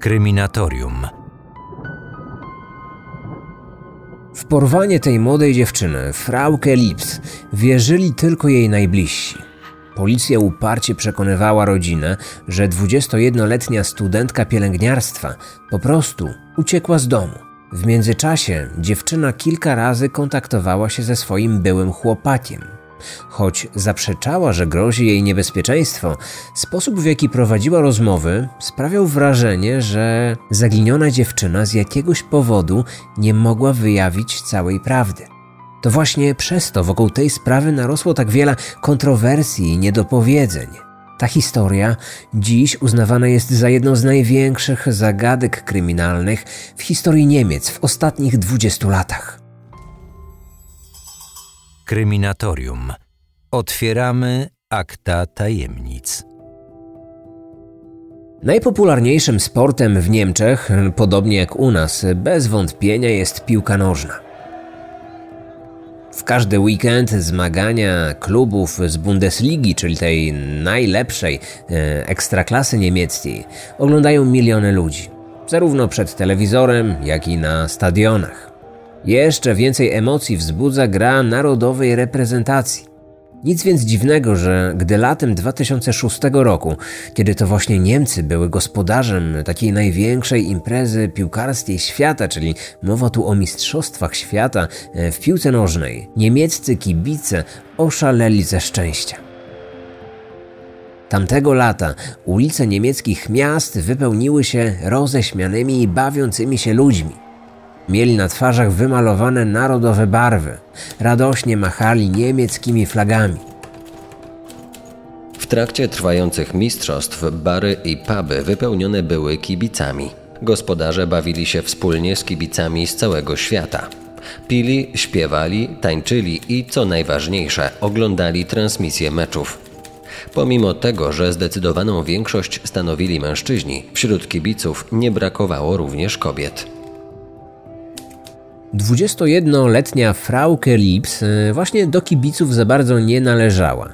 Kryminatorium. W porwanie tej młodej dziewczyny, Frauke Lips, wierzyli tylko jej najbliżsi. Policja uparcie przekonywała rodzinę, że 21-letnia studentka pielęgniarstwa po prostu uciekła z domu. W międzyczasie dziewczyna kilka razy kontaktowała się ze swoim byłym chłopakiem. Choć zaprzeczała, że grozi jej niebezpieczeństwo, sposób w jaki prowadziła rozmowy sprawiał wrażenie, że zaginiona dziewczyna z jakiegoś powodu nie mogła wyjawić całej prawdy. To właśnie przez to wokół tej sprawy narosło tak wiele kontrowersji i niedopowiedzeń. Ta historia dziś uznawana jest za jedną z największych zagadek kryminalnych w historii Niemiec w ostatnich 20 latach. Kryminatorium. Otwieramy akta tajemnic. Najpopularniejszym sportem w Niemczech, podobnie jak u nas, bez wątpienia jest piłka nożna. W każdy weekend zmagania klubów z Bundesligi, czyli tej najlepszej e, ekstraklasy niemieckiej, oglądają miliony ludzi, zarówno przed telewizorem, jak i na stadionach. Jeszcze więcej emocji wzbudza gra narodowej reprezentacji. Nic więc dziwnego, że gdy latem 2006 roku, kiedy to właśnie Niemcy były gospodarzem takiej największej imprezy piłkarskiej świata, czyli mowa tu o Mistrzostwach Świata e, w piłce nożnej, niemieccy kibice oszaleli ze szczęścia. Tamtego lata ulice niemieckich miast wypełniły się roześmianymi i bawiącymi się ludźmi. Mieli na twarzach wymalowane narodowe barwy. Radośnie machali niemieckimi flagami. W trakcie trwających mistrzostw bary i puby wypełnione były kibicami. Gospodarze bawili się wspólnie z kibicami z całego świata. Pili, śpiewali, tańczyli i co najważniejsze, oglądali transmisje meczów. Pomimo tego, że zdecydowaną większość stanowili mężczyźni, wśród kibiców nie brakowało również kobiet. 21-letnia Frauke Lips e, właśnie do kibiców za bardzo nie należała.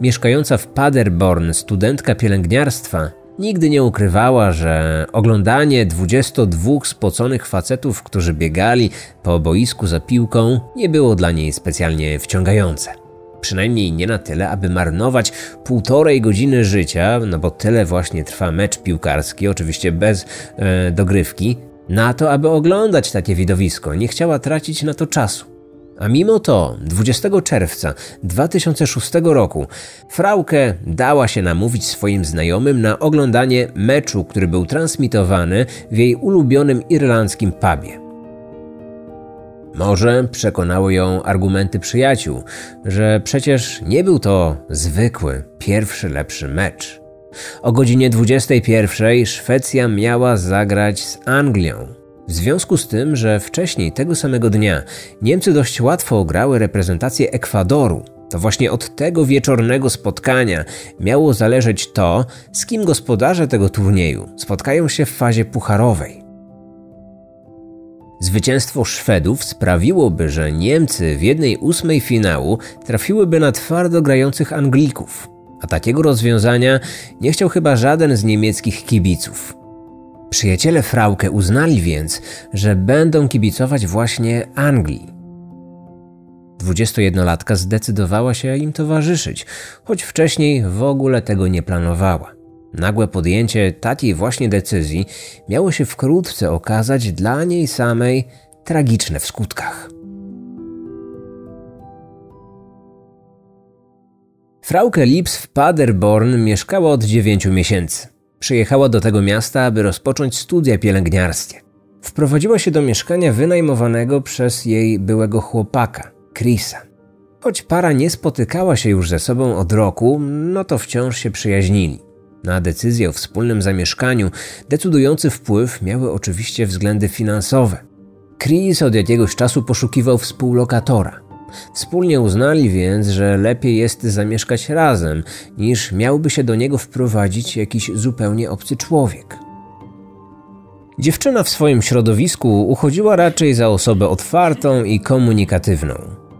Mieszkająca w Paderborn studentka pielęgniarstwa nigdy nie ukrywała, że oglądanie 22 spoconych facetów, którzy biegali po boisku za piłką, nie było dla niej specjalnie wciągające. Przynajmniej nie na tyle, aby marnować półtorej godziny życia, no bo tyle właśnie trwa mecz piłkarski, oczywiście bez e, dogrywki, na to, aby oglądać takie widowisko, nie chciała tracić na to czasu. A mimo to 20 czerwca 2006 roku Frauke dała się namówić swoim znajomym na oglądanie meczu, który był transmitowany w jej ulubionym irlandzkim pubie. Może przekonały ją argumenty przyjaciół, że przecież nie był to zwykły, pierwszy lepszy mecz. O godzinie 21 Szwecja miała zagrać z Anglią. W związku z tym, że wcześniej tego samego dnia Niemcy dość łatwo ograły reprezentację Ekwadoru, to właśnie od tego wieczornego spotkania miało zależeć to, z kim gospodarze tego turnieju spotkają się w fazie pucharowej. Zwycięstwo Szwedów sprawiłoby, że Niemcy w jednej ósmej finału trafiłyby na twardo grających Anglików, a takiego rozwiązania nie chciał chyba żaden z niemieckich kibiców. Przyjaciele Frauke uznali więc, że będą kibicować właśnie Anglii. 21-latka zdecydowała się im towarzyszyć, choć wcześniej w ogóle tego nie planowała. Nagłe podjęcie takiej właśnie decyzji miało się wkrótce okazać dla niej samej tragiczne w skutkach. Frauke Lips w Paderborn mieszkała od 9 miesięcy. Przyjechała do tego miasta, aby rozpocząć studia pielęgniarskie. Wprowadziła się do mieszkania wynajmowanego przez jej byłego chłopaka, Chrisa. Choć para nie spotykała się już ze sobą od roku, no to wciąż się przyjaźnili. Na decyzję o wspólnym zamieszkaniu decydujący wpływ miały oczywiście względy finansowe. Chris od jakiegoś czasu poszukiwał współlokatora – Wspólnie uznali więc, że lepiej jest zamieszkać razem, niż miałby się do niego wprowadzić jakiś zupełnie obcy człowiek. Dziewczyna w swoim środowisku uchodziła raczej za osobę otwartą i komunikatywną,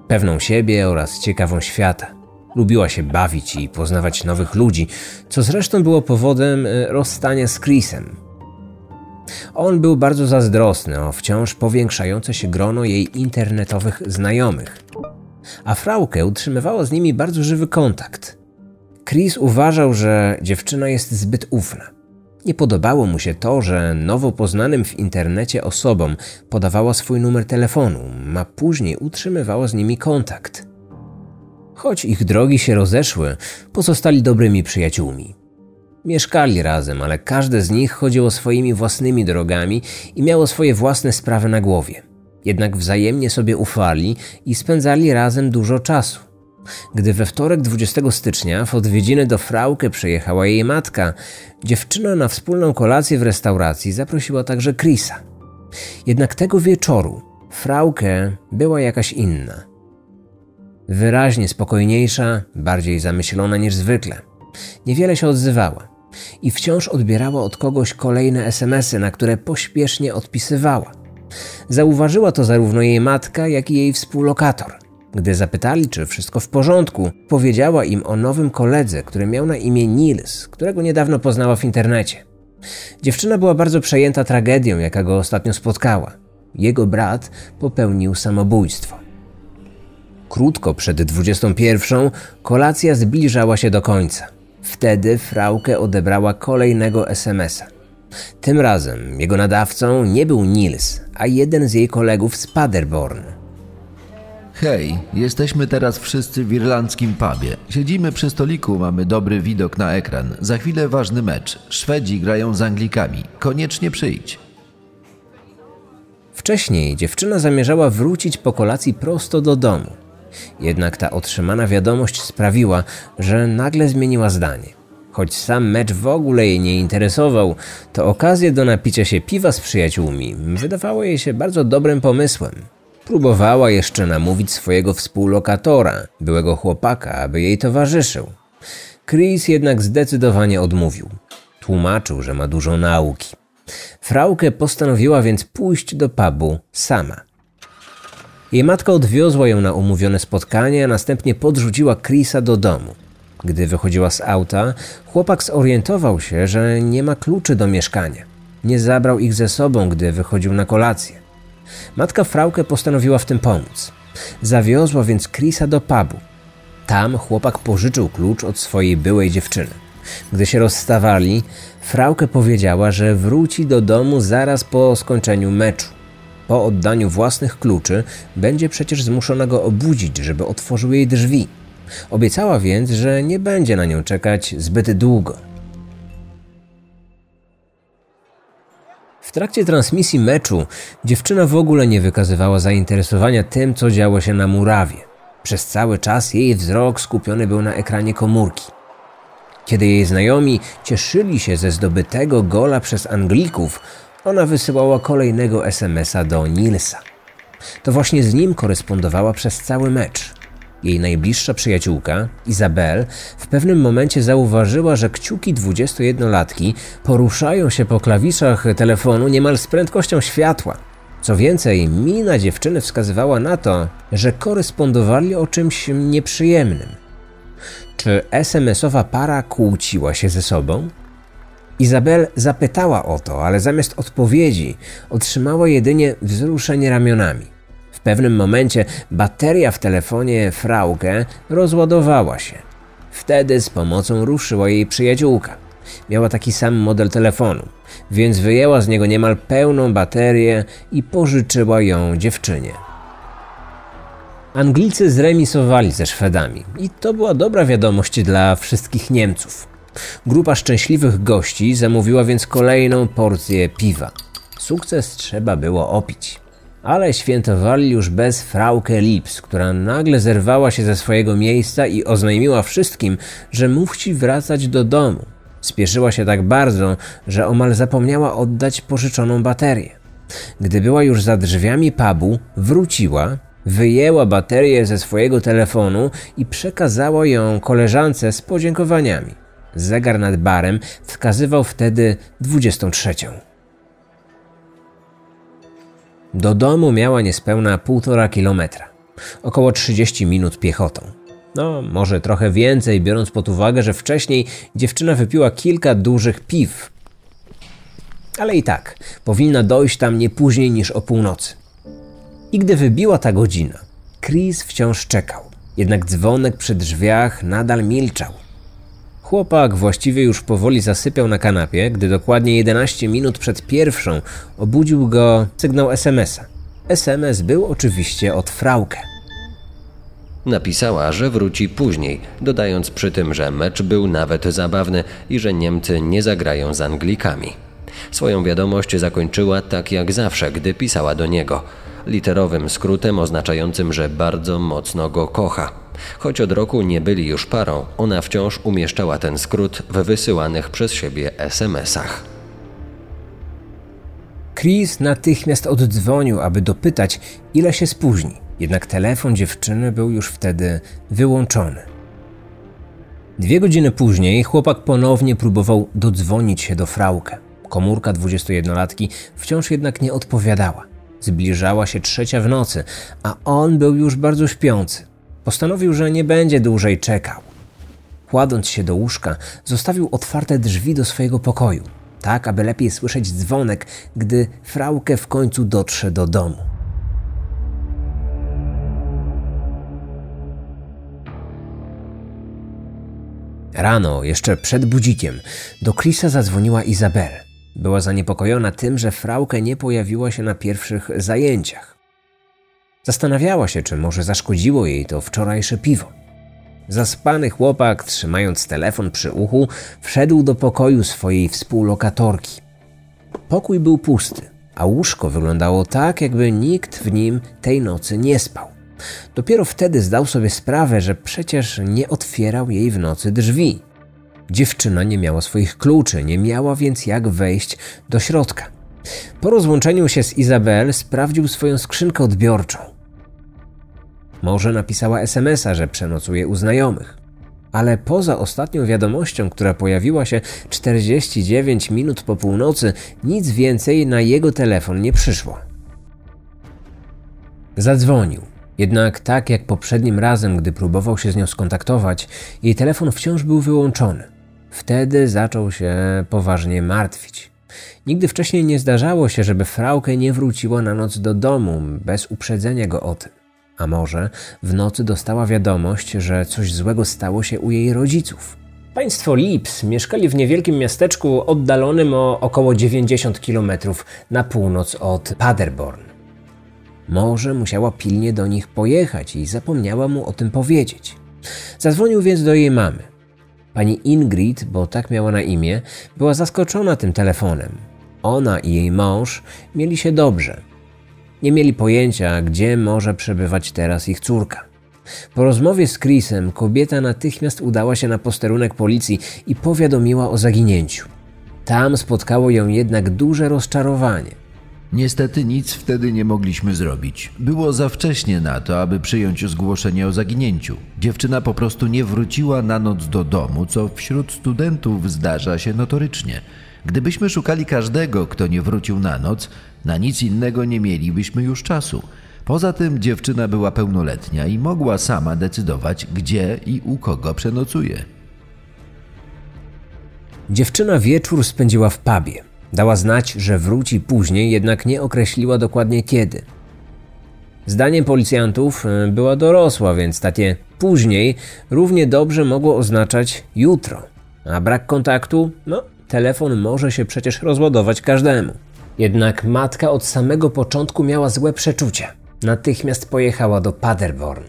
pewną siebie oraz ciekawą świata. Lubiła się bawić i poznawać nowych ludzi, co zresztą było powodem e, rozstania z Chrisem. On był bardzo zazdrosny o wciąż powiększające się grono jej internetowych znajomych, a Frauke utrzymywała z nimi bardzo żywy kontakt. Chris uważał, że dziewczyna jest zbyt ufna. Nie podobało mu się to, że nowo poznanym w internecie osobom podawała swój numer telefonu, a później utrzymywała z nimi kontakt. Choć ich drogi się rozeszły, pozostali dobrymi przyjaciółmi. Mieszkali razem, ale każde z nich chodziło swoimi własnymi drogami i miało swoje własne sprawy na głowie. Jednak wzajemnie sobie ufali i spędzali razem dużo czasu. Gdy we wtorek 20 stycznia w odwiedziny do Frauke przyjechała jej matka, dziewczyna na wspólną kolację w restauracji zaprosiła także Chrisa. Jednak tego wieczoru Frauke była jakaś inna. Wyraźnie spokojniejsza, bardziej zamyślona niż zwykle. Niewiele się odzywała i wciąż odbierała od kogoś kolejne SMSy, na które pośpiesznie odpisywała. Zauważyła to zarówno jej matka, jak i jej współlokator. Gdy zapytali, czy wszystko w porządku, powiedziała im o nowym koledze, który miał na imię Nils, którego niedawno poznała w internecie. Dziewczyna była bardzo przejęta tragedią, jaka go ostatnio spotkała. Jego brat popełnił samobójstwo. Krótko przed 21 kolacja zbliżała się do końca. Wtedy Frauke odebrała kolejnego SMS-a. Tym razem jego nadawcą nie był Nils, a jeden z jej kolegów z Paderborn. Hej, jesteśmy teraz wszyscy w irlandzkim pubie. Siedzimy przy stoliku, mamy dobry widok na ekran. Za chwilę ważny mecz. Szwedzi grają z Anglikami. Koniecznie przyjdź. Wcześniej dziewczyna zamierzała wrócić po kolacji prosto do domu. Jednak ta otrzymana wiadomość sprawiła, że nagle zmieniła zdanie. Choć sam mecz w ogóle jej nie interesował, to okazje do napicia się piwa z przyjaciółmi wydawało jej się bardzo dobrym pomysłem. Próbowała jeszcze namówić swojego współlokatora, byłego chłopaka, aby jej towarzyszył. Chris jednak zdecydowanie odmówił. Tłumaczył, że ma dużo nauki. Frauke postanowiła więc pójść do pubu sama. Jej matka odwiozła ją na umówione spotkanie, a następnie podrzuciła Chrisa do domu. Gdy wychodziła z auta, chłopak zorientował się, że nie ma kluczy do mieszkania. Nie zabrał ich ze sobą, gdy wychodził na kolację. Matka Frauke postanowiła w tym pomóc. Zawiozła więc Chrisa do pubu. Tam chłopak pożyczył klucz od swojej byłej dziewczyny. Gdy się rozstawali, Frauke powiedziała, że wróci do domu zaraz po skończeniu meczu. Po oddaniu własnych kluczy będzie przecież zmuszona go obudzić, żeby otworzył jej drzwi. Obiecała więc, że nie będzie na nią czekać zbyt długo. W trakcie transmisji meczu dziewczyna w ogóle nie wykazywała zainteresowania tym, co działo się na murawie. Przez cały czas jej wzrok skupiony był na ekranie komórki. Kiedy jej znajomi cieszyli się ze zdobytego gola przez Anglików, ona wysyłała kolejnego SMS-a do Nilsa. To właśnie z nim korespondowała przez cały mecz. Jej najbliższa przyjaciółka, Izabel, w pewnym momencie zauważyła, że kciuki 21-latki poruszają się po klawiszach telefonu niemal z prędkością światła. Co więcej, mina dziewczyny wskazywała na to, że korespondowali o czymś nieprzyjemnym. Czy SMS-owa para kłóciła się ze sobą? Izabel zapytała o to, ale zamiast odpowiedzi otrzymała jedynie wzruszenie ramionami. W pewnym momencie bateria w telefonie Frauke rozładowała się. Wtedy z pomocą ruszyła jej przyjaciółka. Miała taki sam model telefonu, więc wyjęła z niego niemal pełną baterię i pożyczyła ją dziewczynie. Anglicy zremisowali ze Szwedami i to była dobra wiadomość dla wszystkich Niemców. Grupa szczęśliwych gości zamówiła więc kolejną porcję piwa. Sukces trzeba było opić. Ale świętowali już bez Frauke Lips, która nagle zerwała się ze swojego miejsca i oznajmiła wszystkim, że musi wracać do domu. Spieszyła się tak bardzo, że omal zapomniała oddać pożyczoną baterię. Gdy była już za drzwiami pubu, wróciła, wyjęła baterię ze swojego telefonu i przekazała ją koleżance z podziękowaniami. Zegar nad barem wskazywał wtedy 23. Do domu miała niespełna półtora kilometra, około 30 minut piechotą. No, może trochę więcej, biorąc pod uwagę, że wcześniej dziewczyna wypiła kilka dużych piw. Ale i tak, powinna dojść tam nie później niż o północy. I gdy wybiła ta godzina, Chris wciąż czekał. Jednak dzwonek przy drzwiach nadal milczał. Chłopak właściwie już powoli zasypiał na kanapie, gdy dokładnie 11 minut przed pierwszą obudził go sygnał SMS-a. SMS był oczywiście od Frauke. Napisała, że wróci później, dodając przy tym, że mecz był nawet zabawny i że Niemcy nie zagrają z Anglikami. Swoją wiadomość zakończyła tak jak zawsze, gdy pisała do niego, literowym skrótem oznaczającym, że bardzo mocno go kocha. Choć od roku nie byli już parą, ona wciąż umieszczała ten skrót w wysyłanych przez siebie SMS-ach. Chris natychmiast oddzwonił, aby dopytać, ile się spóźni. Jednak telefon dziewczyny był już wtedy wyłączony. Dwie godziny później chłopak ponownie próbował dodzwonić się do Frauke. Komórka 21-latki wciąż jednak nie odpowiadała. Zbliżała się trzecia w nocy, a on był już bardzo śpiący. Postanowił, że nie będzie dłużej czekał. Kładąc się do łóżka, zostawił otwarte drzwi do swojego pokoju, tak aby lepiej słyszeć dzwonek, gdy Frauke w końcu dotrze do domu. Rano, jeszcze przed budzikiem, do Chrisa zadzwoniła Izabel. Była zaniepokojona tym, że Frauke nie pojawiła się na pierwszych zajęciach. Zastanawiała się, czy może zaszkodziło jej to wczorajsze piwo. Zaspany chłopak, trzymając telefon przy uchu, wszedł do pokoju swojej współlokatorki. Pokój był pusty, a łóżko wyglądało tak, jakby nikt w nim tej nocy nie spał. Dopiero wtedy zdał sobie sprawę, że przecież nie otwierał jej w nocy drzwi. Dziewczyna nie miała swoich kluczy, nie miała więc jak wejść do środka. Po rozłączeniu się z Izabel sprawdził swoją skrzynkę odbiorczą. Może napisała SMS-a, że przenocuje u znajomych. Ale poza ostatnią wiadomością, która pojawiła się 49 minut po północy, nic więcej na jego telefon nie przyszło. Zadzwonił. Jednak tak jak poprzednim razem, gdy próbował się z nią skontaktować, jej telefon wciąż był wyłączony. Wtedy zaczął się poważnie martwić. Nigdy wcześniej nie zdarzało się, żeby Frauke nie wróciła na noc do domu bez uprzedzenia go o tym. A może w nocy dostała wiadomość, że coś złego stało się u jej rodziców. Państwo Lips mieszkali w niewielkim miasteczku oddalonym o około 90 km na północ od Paderborn. Może musiała pilnie do nich pojechać i zapomniała mu o tym powiedzieć. Zadzwonił więc do jej mamy. Pani Ingrid, bo tak miała na imię, była zaskoczona tym telefonem. Ona i jej mąż mieli się dobrze. Nie mieli pojęcia, gdzie może przebywać teraz ich córka. Po rozmowie z Chrisem kobieta natychmiast udała się na posterunek policji i powiadomiła o zaginięciu. Tam spotkało ją jednak duże rozczarowanie. Niestety nic wtedy nie mogliśmy zrobić. Było za wcześnie na to, aby przyjąć zgłoszenie o zaginięciu. Dziewczyna po prostu nie wróciła na noc do domu, co wśród studentów zdarza się notorycznie. Gdybyśmy szukali każdego, kto nie wrócił na noc, na nic innego nie mielibyśmy już czasu. Poza tym dziewczyna była pełnoletnia i mogła sama decydować, gdzie i u kogo przenocuje. Dziewczyna wieczór spędziła w pubie. Dała znać, że wróci później, jednak nie określiła dokładnie kiedy. Zdaniem policjantów e, była dorosła, więc takie później równie dobrze mogło oznaczać jutro. A brak kontaktu? No, telefon może się przecież rozładować każdemu. Jednak matka od samego początku miała złe przeczucia. Natychmiast pojechała do Paderborn.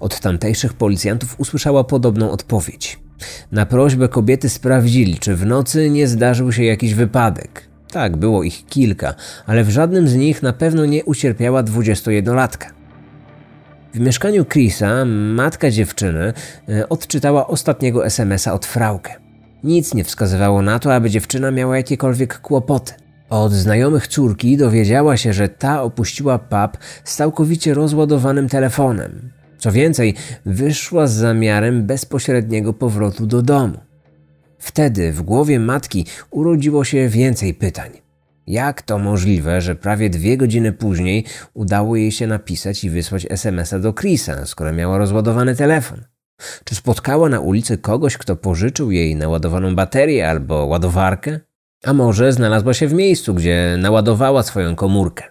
Od tamtejszych policjantów usłyszała podobną odpowiedź. Na prośbę kobiety sprawdzili, czy w nocy nie zdarzył się jakiś wypadek. Tak, było ich kilka, ale w żadnym z nich na pewno nie ucierpiała 21-latka. W mieszkaniu Chrisa matka dziewczyny e, odczytała ostatniego SMS-a od Frauke. Nic nie wskazywało na to, aby dziewczyna miała jakiekolwiek kłopoty. Od znajomych córki dowiedziała się, że ta opuściła pub z całkowicie rozładowanym telefonem. Co więcej, wyszła z zamiarem bezpośredniego powrotu do domu. Wtedy w głowie matki urodziło się więcej pytań. Jak to możliwe, że prawie dwie godziny później udało jej się napisać i wysłać SMS-a do Chrisa, skoro miała rozładowany telefon? Czy spotkała na ulicy kogoś, kto pożyczył jej naładowaną baterię albo ładowarkę? A może znalazła się w miejscu, gdzie naładowała swoją komórkę.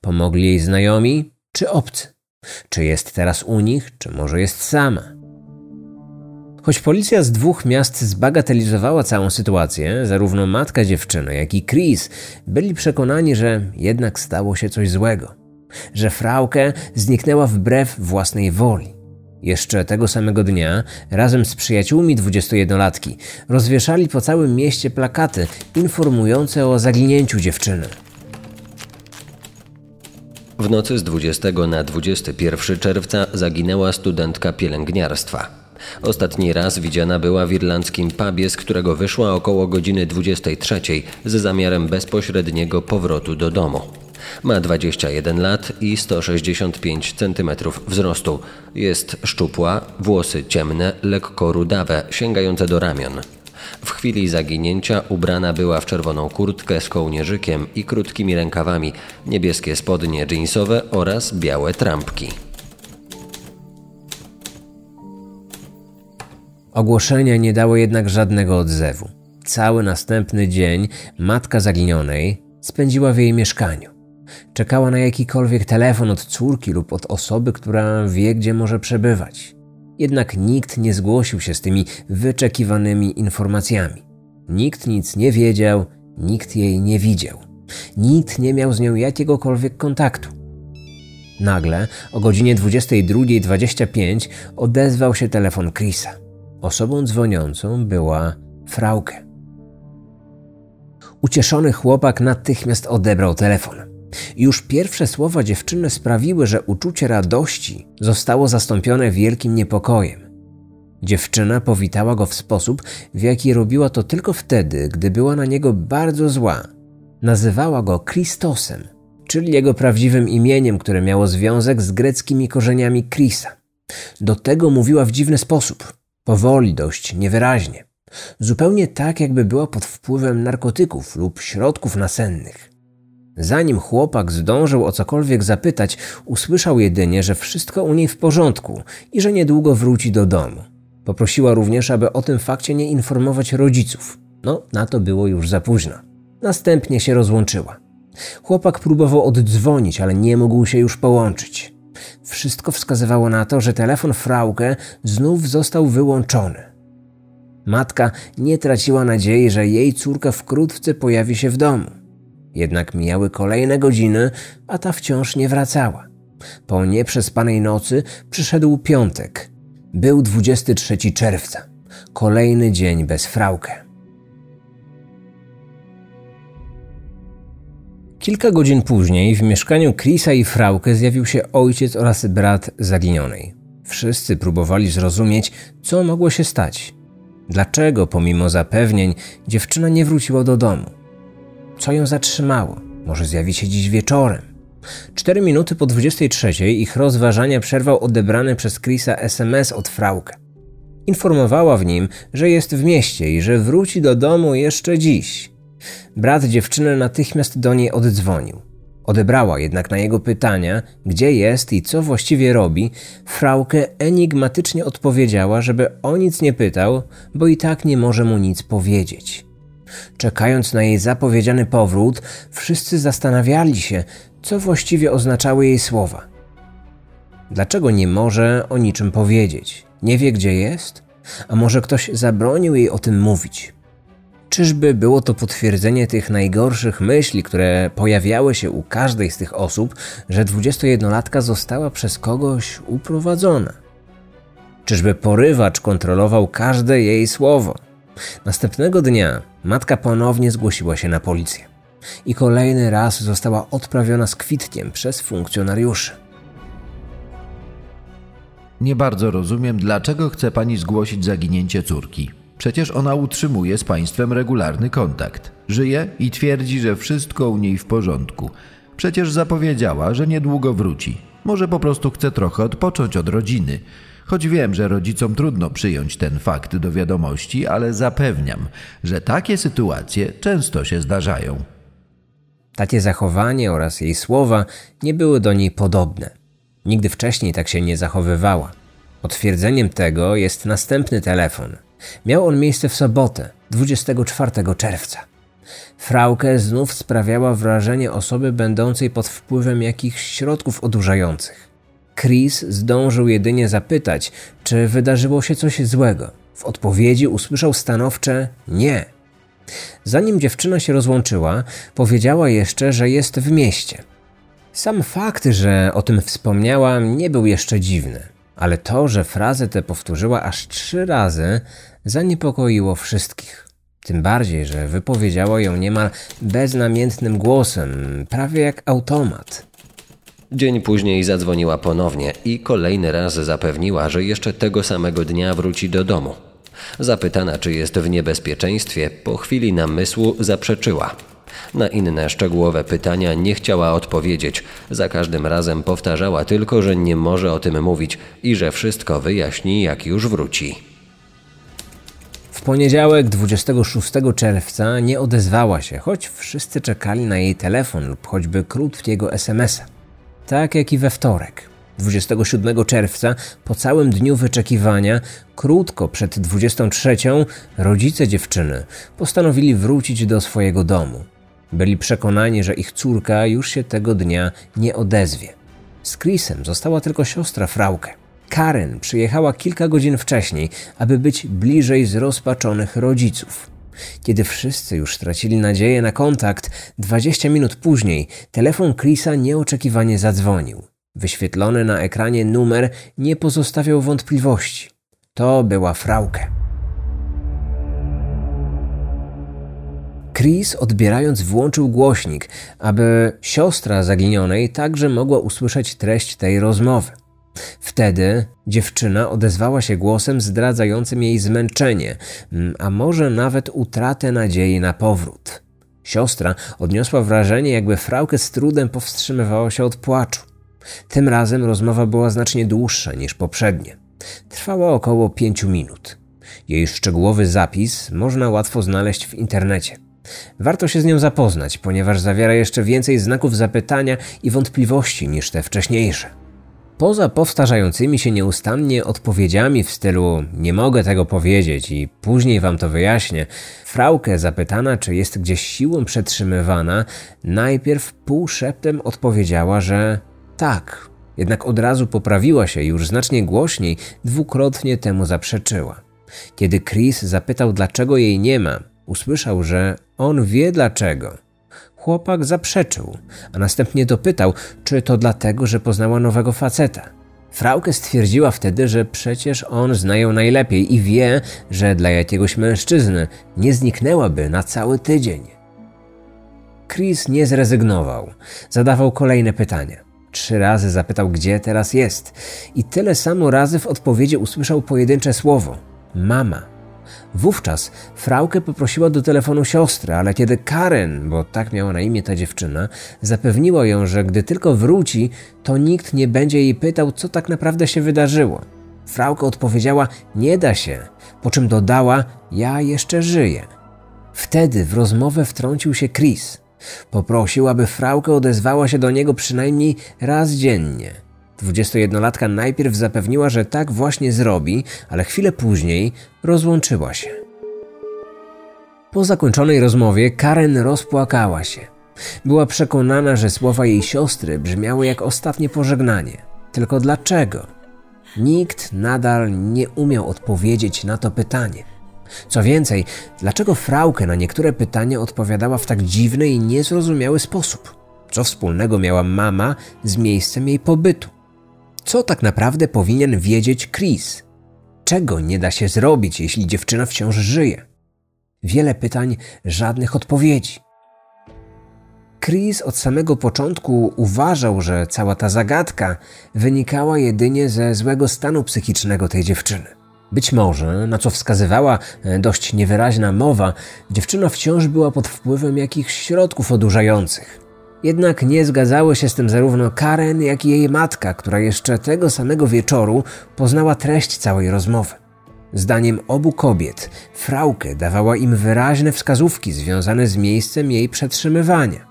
Pomogli jej znajomi czy obcy? Czy jest teraz u nich, czy może jest sama? Choć policja z dwóch miast zbagatelizowała całą sytuację, zarówno matka dziewczyny, jak i Chris byli przekonani, że jednak stało się coś złego. Że Frauke zniknęła wbrew własnej woli. Jeszcze tego samego dnia, razem z przyjaciółmi 21-latki, rozwieszali po całym mieście plakaty informujące o zaginięciu dziewczyny. W nocy z 20 na 21 czerwca zaginęła studentka pielęgniarstwa. Ostatni raz widziana była w irlandzkim pubie, z którego wyszła około godziny 23 z zamiarem bezpośredniego powrotu do domu. Ma 21 lat i 165 cm wzrostu. Jest szczupła, włosy ciemne, lekko rudawe, sięgające do ramion. W chwili zaginięcia ubrana była w czerwoną kurtkę z kołnierzykiem i krótkimi rękawami, niebieskie spodnie jeansowe oraz białe trampki. Ogłoszenie nie dało jednak żadnego odzewu. Cały następny dzień matka zaginionej spędziła w jej mieszkaniu. Czekała na jakikolwiek telefon od córki lub od osoby, która wie, gdzie może przebywać. Jednak nikt nie zgłosił się z tymi wyczekiwanymi informacjami. Nikt nic nie wiedział, nikt jej nie widział. Nikt nie miał z nią jakiegokolwiek kontaktu. Nagle o godzinie 22.25 odezwał się telefon Chrisa. Osobą dzwoniącą była Frauke. Ucieszony chłopak natychmiast odebrał telefon. Już pierwsze słowa dziewczyny sprawiły, że uczucie radości zostało zastąpione wielkim niepokojem. Dziewczyna powitała go w sposób, w jaki robiła to tylko wtedy, gdy była na niego bardzo zła. Nazywała go Christosem, czyli jego prawdziwym imieniem, które miało związek z greckimi korzeniami Chrisa. Do tego mówiła w dziwny sposób, powoli, dość niewyraźnie. Zupełnie tak, jakby była pod wpływem narkotyków lub środków nasennych. Zanim chłopak zdążył o cokolwiek zapytać, usłyszał jedynie, że wszystko u niej w porządku i że niedługo wróci do domu. Poprosiła również, aby o tym fakcie nie informować rodziców. No, na to było już za późno. Następnie się rozłączyła. Chłopak próbował oddzwonić, ale nie mógł się już połączyć. Wszystko wskazywało na to, że telefon Frauke znów został wyłączony. Matka nie traciła nadziei, że jej córka wkrótce pojawi się w domu. Jednak mijały kolejne godziny, a ta wciąż nie wracała. Po nieprzespanej nocy przyszedł piątek. Był 23 czerwca. Kolejny dzień bez fraukę. Kilka godzin później w mieszkaniu Chrisa i Frauke zjawił się ojciec oraz brat zaginionej. Wszyscy próbowali zrozumieć, co mogło się stać. Dlaczego, pomimo zapewnień, dziewczyna nie wróciła do domu? Co ją zatrzymało? Może zjawi się dziś wieczorem. Cztery minuty po 23 ich rozważania przerwał odebrany przez Chrisa SMS od Frauke. Informowała w nim, że jest w mieście i że wróci do domu jeszcze dziś. Brat dziewczyny natychmiast do niej oddzwonił. Odebrała jednak na jego pytania, gdzie jest i co właściwie robi, Frauke enigmatycznie odpowiedziała, żeby o nic nie pytał, bo i tak nie może mu nic powiedzieć. Czekając na jej zapowiedziany powrót, wszyscy zastanawiali się, co właściwie oznaczały jej słowa. Dlaczego nie może o niczym powiedzieć? Nie wie, gdzie jest? A może ktoś zabronił jej o tym mówić? Czyżby było to potwierdzenie tych najgorszych myśli, które pojawiały się u każdej z tych osób, że 21-latka została przez kogoś uprowadzona? Czyżby porywacz kontrolował każde jej słowo? Następnego dnia matka ponownie zgłosiła się na policję i kolejny raz została odprawiona z kwitkiem przez funkcjonariuszy. Nie bardzo rozumiem, dlaczego chce pani zgłosić zaginięcie córki. Przecież ona utrzymuje z państwem regularny kontakt. Żyje i twierdzi, że wszystko u niej w porządku. Przecież zapowiedziała, że niedługo wróci. Może po prostu chce trochę odpocząć od rodziny. Choć wiem, że rodzicom trudno przyjąć ten fakt do wiadomości, ale zapewniam, że takie sytuacje często się zdarzają. Takie zachowanie oraz jej słowa nie były do niej podobne. Nigdy wcześniej tak się nie zachowywała. Potwierdzeniem tego jest następny telefon. Miał on miejsce w sobotę, 24 czerwca. Frauke znów sprawiała wrażenie osoby będącej pod wpływem jakichś środków odurzających. Chris zdążył jedynie zapytać, czy wydarzyło się coś złego. W odpowiedzi usłyszał stanowcze nie. Zanim dziewczyna się rozłączyła, powiedziała jeszcze, że jest w mieście. Sam fakt, że o tym wspomniała, nie był jeszcze dziwny, ale to, że frazę tę powtórzyła aż trzy razy, zaniepokoiło wszystkich. Tym bardziej, że wypowiedziała ją niemal beznamiętnym głosem, prawie jak automat. Dzień później zadzwoniła ponownie i kolejny raz zapewniła, że jeszcze tego samego dnia wróci do domu. Zapytana, czy jest w niebezpieczeństwie, po chwili namysłu zaprzeczyła. Na inne szczegółowe pytania nie chciała odpowiedzieć. Za każdym razem powtarzała tylko, że nie może o tym mówić i że wszystko wyjaśni, jak już wróci. W poniedziałek 26 czerwca nie odezwała się, choć wszyscy czekali na jej telefon lub choćby krótkiego SMS-a. Tak jak i we wtorek. 27 czerwca, po całym dniu wyczekiwania, krótko przed 23, rodzice dziewczyny postanowili wrócić do swojego domu. Byli przekonani, że ich córka już się tego dnia nie odezwie. Z Chrisem została tylko siostra Frauke. Karen przyjechała kilka godzin wcześniej, aby być bliżej zrozpaczonych rodziców. Kiedy wszyscy już stracili nadzieję na kontakt, 20 minut później telefon Chrisa nieoczekiwanie zadzwonił. Wyświetlony na ekranie numer nie pozostawiał wątpliwości. To była Frauke. Chris, odbierając, włączył głośnik, aby siostra zaginionej także mogła usłyszeć treść tej rozmowy. Wtedy dziewczyna odezwała się głosem zdradzającym jej zmęczenie, a może nawet utratę nadziei na powrót. Siostra odniosła wrażenie, jakby fraukę z trudem powstrzymywała się od płaczu. Tym razem rozmowa była znacznie dłuższa niż poprzednie. Trwała około pięciu minut. Jej szczegółowy zapis można łatwo znaleźć w internecie. Warto się z nią zapoznać, ponieważ zawiera jeszcze więcej znaków zapytania i wątpliwości niż te wcześniejsze. Poza powtarzającymi się nieustannie odpowiedziami w stylu nie mogę tego powiedzieć i później wam to wyjaśnię, Frauke zapytana, czy jest gdzieś siłą przetrzymywana, najpierw półszeptem odpowiedziała, że tak, jednak od razu poprawiła się już znacznie głośniej dwukrotnie temu zaprzeczyła. Kiedy Chris zapytał, dlaczego jej nie ma, usłyszał, że on wie dlaczego. Chłopak zaprzeczył, a następnie dopytał, czy to dlatego, że poznała nowego faceta. Frauke stwierdziła wtedy, że przecież on zna ją najlepiej i wie, że dla jakiegoś mężczyzny nie zniknęłaby na cały tydzień. Chris nie zrezygnował. Zadawał kolejne pytania. Trzy razy zapytał, gdzie teraz jest, i tyle samo razy w odpowiedzi usłyszał pojedyncze słowo: mama. Wówczas Frauke poprosiła do telefonu siostrę, ale kiedy Karen, bo tak miała na imię ta dziewczyna, zapewniła ją, że gdy tylko wróci, to nikt nie będzie jej pytał, co tak naprawdę się wydarzyło. Frauke odpowiedziała: Nie da się, po czym dodała: Ja jeszcze żyję. Wtedy w rozmowę wtrącił się Chris. Poprosił, aby Frauke odezwała się do niego przynajmniej raz dziennie. 21-latka najpierw zapewniła, że tak właśnie zrobi, ale chwilę później rozłączyła się. Po zakończonej rozmowie Karen rozpłakała się. Była przekonana, że słowa jej siostry brzmiały jak ostatnie pożegnanie. Tylko dlaczego? Nikt nadal nie umiał odpowiedzieć na to pytanie. Co więcej, dlaczego Frauke na niektóre pytania odpowiadała w tak dziwny i niezrozumiały sposób? Co wspólnego miała mama z miejscem jej pobytu? Co tak naprawdę powinien wiedzieć Chris? Czego nie da się zrobić, jeśli dziewczyna wciąż żyje? Wiele pytań, żadnych odpowiedzi. Chris od samego początku uważał, że cała ta zagadka wynikała jedynie ze złego stanu psychicznego tej dziewczyny. Być może, na co wskazywała e, dość niewyraźna mowa, dziewczyna wciąż była pod wpływem jakichś środków odurzających. Jednak nie zgadzały się z tym zarówno Karen, jak i jej matka, która jeszcze tego samego wieczoru poznała treść całej rozmowy. Zdaniem obu kobiet, Frauke dawała im wyraźne wskazówki związane z miejscem jej przetrzymywania.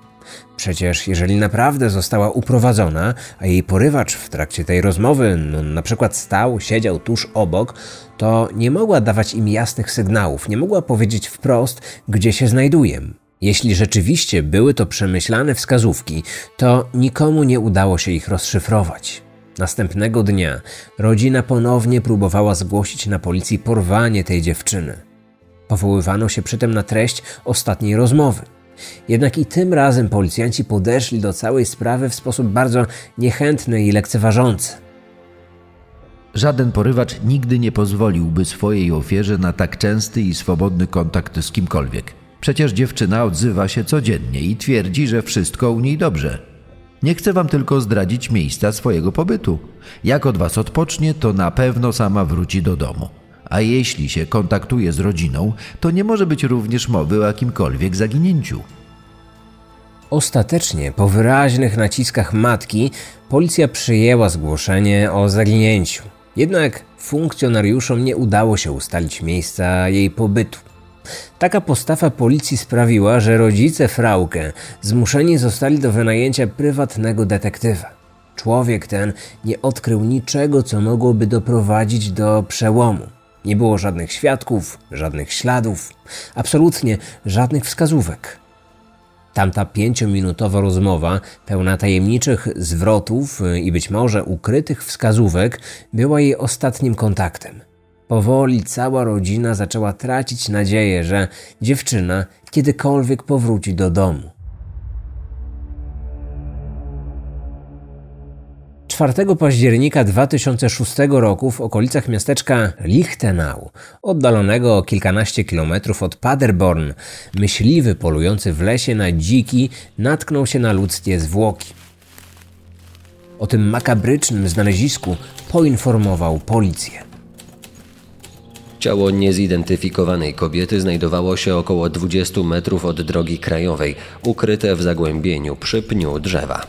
Przecież jeżeli naprawdę została uprowadzona, a jej porywacz w trakcie tej rozmowy no, na przykład stał, siedział tuż obok, to nie mogła dawać im jasnych sygnałów, nie mogła powiedzieć wprost, gdzie się znajduje. Jeśli rzeczywiście były to przemyślane wskazówki, to nikomu nie udało się ich rozszyfrować. Następnego dnia rodzina ponownie próbowała zgłosić na policji porwanie tej dziewczyny. Powoływano się przy tym na treść ostatniej rozmowy. Jednak i tym razem policjanci podeszli do całej sprawy w sposób bardzo niechętny i lekceważący. Żaden porywacz nigdy nie pozwoliłby swojej ofierze na tak częsty i swobodny kontakt z kimkolwiek. Przecież dziewczyna odzywa się codziennie i twierdzi, że wszystko u niej dobrze. Nie chcę wam tylko zdradzić miejsca swojego pobytu. Jak od was odpocznie, to na pewno sama wróci do domu. A jeśli się kontaktuje z rodziną, to nie może być również mowy o jakimkolwiek zaginięciu. Ostatecznie, po wyraźnych naciskach matki, policja przyjęła zgłoszenie o zaginięciu. Jednak funkcjonariuszom nie udało się ustalić miejsca jej pobytu. Taka postawa policji sprawiła, że rodzice Frauke zmuszeni zostali do wynajęcia prywatnego detektywa. Człowiek ten nie odkrył niczego, co mogłoby doprowadzić do przełomu. Nie było żadnych świadków, żadnych śladów, absolutnie żadnych wskazówek. Tamta pięciominutowa rozmowa, pełna tajemniczych zwrotów i być może ukrytych wskazówek, była jej ostatnim kontaktem. Powoli cała rodzina zaczęła tracić nadzieję, że dziewczyna kiedykolwiek powróci do domu. 4 października 2006 roku w okolicach miasteczka Lichtenau, oddalonego o kilkanaście kilometrów od Paderborn, myśliwy polujący w lesie na dziki natknął się na ludzkie zwłoki. O tym makabrycznym znalezisku poinformował policję. Ciało niezidentyfikowanej kobiety znajdowało się około 20 metrów od drogi krajowej, ukryte w zagłębieniu przy pniu drzewa.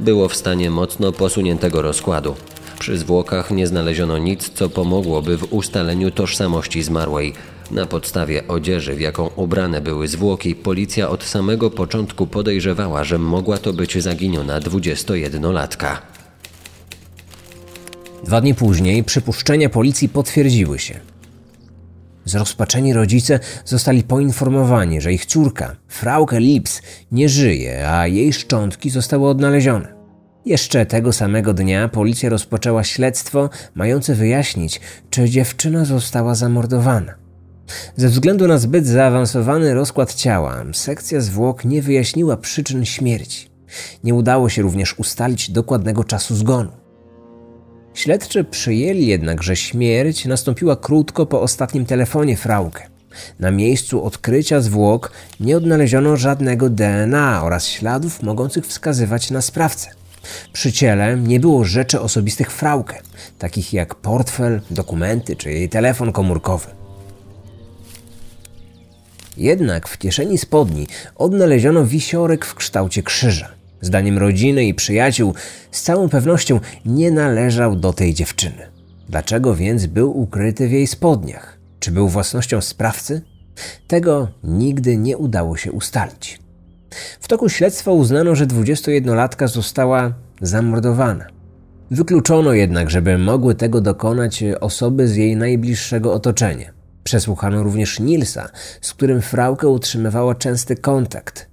Było w stanie mocno posuniętego rozkładu. Przy zwłokach nie znaleziono nic, co pomogłoby w ustaleniu tożsamości zmarłej. Na podstawie odzieży, w jaką ubrane były zwłoki, policja od samego początku podejrzewała, że mogła to być zaginiona 21-latka. Dwa dni później przypuszczenia policji potwierdziły się. Zrozpaczeni rodzice zostali poinformowani, że ich córka, Frauke Lips, nie żyje, a jej szczątki zostały odnalezione. Jeszcze tego samego dnia policja rozpoczęła śledztwo mające wyjaśnić, czy dziewczyna została zamordowana. Ze względu na zbyt zaawansowany rozkład ciała, sekcja zwłok nie wyjaśniła przyczyn śmierci. Nie udało się również ustalić dokładnego czasu zgonu. Śledczy przyjęli jednak, że śmierć nastąpiła krótko po ostatnim telefonie Frauke. Na miejscu odkrycia zwłok nie odnaleziono żadnego DNA oraz śladów mogących wskazywać na sprawcę. Przy ciele nie było rzeczy osobistych Frauke, takich jak portfel, dokumenty czy jej telefon komórkowy. Jednak w kieszeni spodni odnaleziono wisiorek w kształcie krzyża. Zdaniem rodziny i przyjaciół, z całą pewnością nie należał do tej dziewczyny. Dlaczego więc był ukryty w jej spodniach? Czy był własnością sprawcy? Tego nigdy nie udało się ustalić. W toku śledztwa uznano, że 21-latka została zamordowana. Wykluczono jednak, żeby mogły tego dokonać osoby z jej najbliższego otoczenia. Przesłuchano również Nilsa, z którym Frauke utrzymywała częsty kontakt.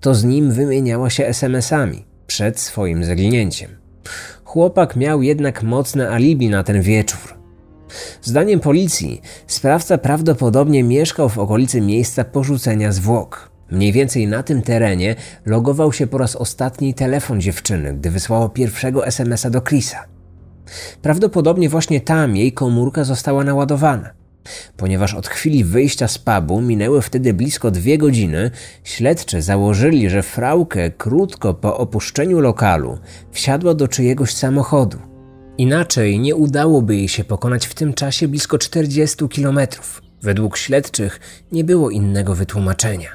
To z nim wymieniała się SMS-ami przed swoim zaginięciem. Chłopak miał jednak mocne alibi na ten wieczór. Zdaniem policji, sprawca prawdopodobnie mieszkał w okolicy miejsca porzucenia zwłok. Mniej więcej na tym terenie logował się po raz ostatni telefon dziewczyny, gdy wysłała pierwszego SMS-a do Chrisa. Prawdopodobnie właśnie tam jej komórka została naładowana. Ponieważ od chwili wyjścia z pubu minęły wtedy blisko dwie godziny, śledczy założyli, że Frauke krótko po opuszczeniu lokalu wsiadła do czyjegoś samochodu. Inaczej nie udałoby jej się pokonać w tym czasie blisko 40 kilometrów. Według śledczych nie było innego wytłumaczenia.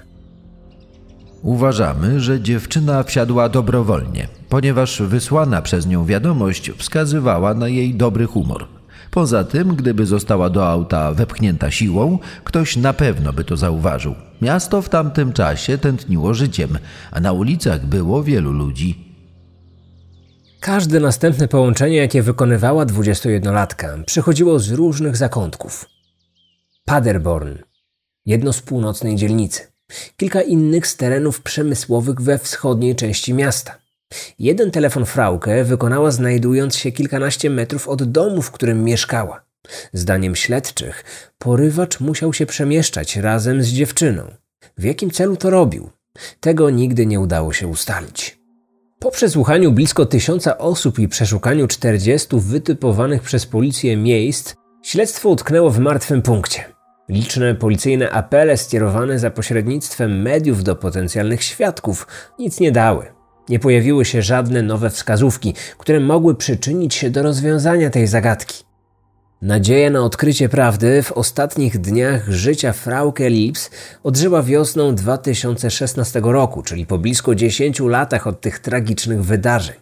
Uważamy, że dziewczyna wsiadła dobrowolnie, ponieważ wysłana przez nią wiadomość wskazywała na jej dobry humor. Poza tym, gdyby została do auta wepchnięta siłą, ktoś na pewno by to zauważył. Miasto w tamtym czasie tętniło życiem, a na ulicach było wielu ludzi. Każde następne połączenie, jakie wykonywała 21-latka, przychodziło z różnych zakątków. Paderborn, jedno z północnej dzielnicy. kilka innych z terenów przemysłowych we wschodniej części miasta. Jeden telefon Frauke wykonała znajdując się kilkanaście metrów od domu, w którym mieszkała. Zdaniem śledczych, porywacz musiał się przemieszczać razem z dziewczyną. W jakim celu to robił? Tego nigdy nie udało się ustalić. Po przesłuchaniu blisko tysiąca osób i przeszukaniu czterdziestu wytypowanych przez policję miejsc, śledztwo utknęło w martwym punkcie. Liczne policyjne apele skierowane za pośrednictwem mediów do potencjalnych świadków nic nie dały. Nie pojawiły się żadne nowe wskazówki, które mogły przyczynić się do rozwiązania tej zagadki. Nadzieja na odkrycie prawdy w ostatnich dniach życia Frauke Lips odżyła wiosną 2016 roku, czyli po blisko 10 latach od tych tragicznych wydarzeń.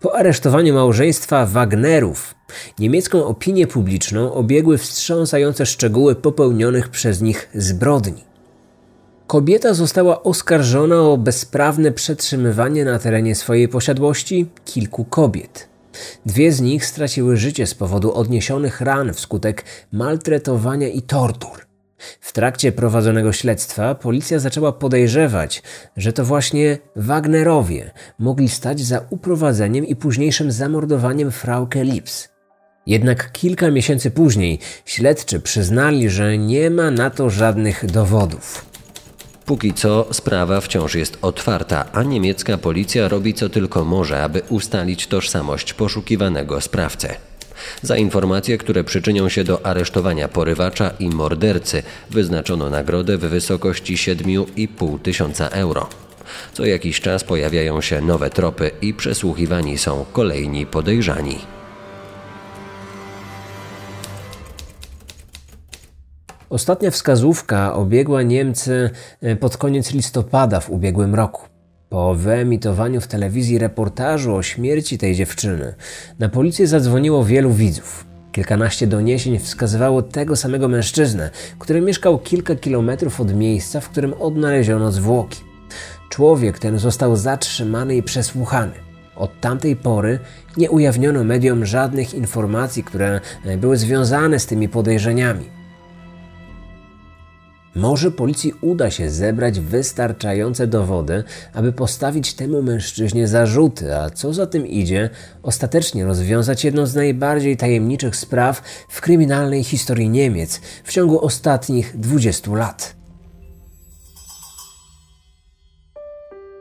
Po aresztowaniu małżeństwa Wagnerów, niemiecką opinię publiczną obiegły wstrząsające szczegóły popełnionych przez nich zbrodni. Kobieta została oskarżona o bezprawne przetrzymywanie na terenie swojej posiadłości kilku kobiet. Dwie z nich straciły życie z powodu odniesionych ran wskutek maltretowania i tortur. W trakcie prowadzonego śledztwa policja zaczęła podejrzewać, że to właśnie Wagnerowie mogli stać za uprowadzeniem i późniejszym zamordowaniem Frauke Lips. Jednak kilka miesięcy później śledczy przyznali, że nie ma na to żadnych dowodów. Póki co sprawa wciąż jest otwarta, a niemiecka policja robi co tylko może, aby ustalić tożsamość poszukiwanego sprawcę. Za informacje, które przyczynią się do aresztowania porywacza i mordercy, wyznaczono nagrodę w wysokości 7,5 tysiąca euro. Co jakiś czas pojawiają się nowe tropy i przesłuchiwani są kolejni podejrzani. Ostatnia wskazówka obiegła Niemcy e, pod koniec listopada w ubiegłym roku. Po wyemitowaniu w telewizji reportażu o śmierci tej dziewczyny, na policję zadzwoniło wielu widzów. Kilkanaście doniesień wskazywało tego samego mężczyznę, który mieszkał kilka kilometrów od miejsca, w którym odnaleziono zwłoki. Człowiek ten został zatrzymany i przesłuchany. Od tamtej pory nie ujawniono mediom żadnych informacji, które e, były związane z tymi podejrzeniami. Może policji uda się zebrać wystarczające dowody, aby postawić temu mężczyźnie zarzuty, a co za tym idzie, ostatecznie rozwiązać jedną z najbardziej tajemniczych spraw w kryminalnej historii Niemiec w ciągu ostatnich 20 lat.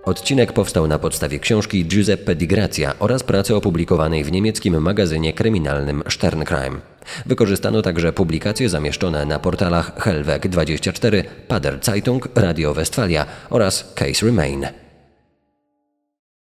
Odcinek powstał na podstawie książki Giuseppe Di Grazia oraz pracy opublikowanej w niemieckim magazynie kryminalnym Sterncrime. Wykorzystano także publikacje zamieszczone na portalach Hellweg24, Pader Zeitung, Radio Westfalia oraz Case Remain.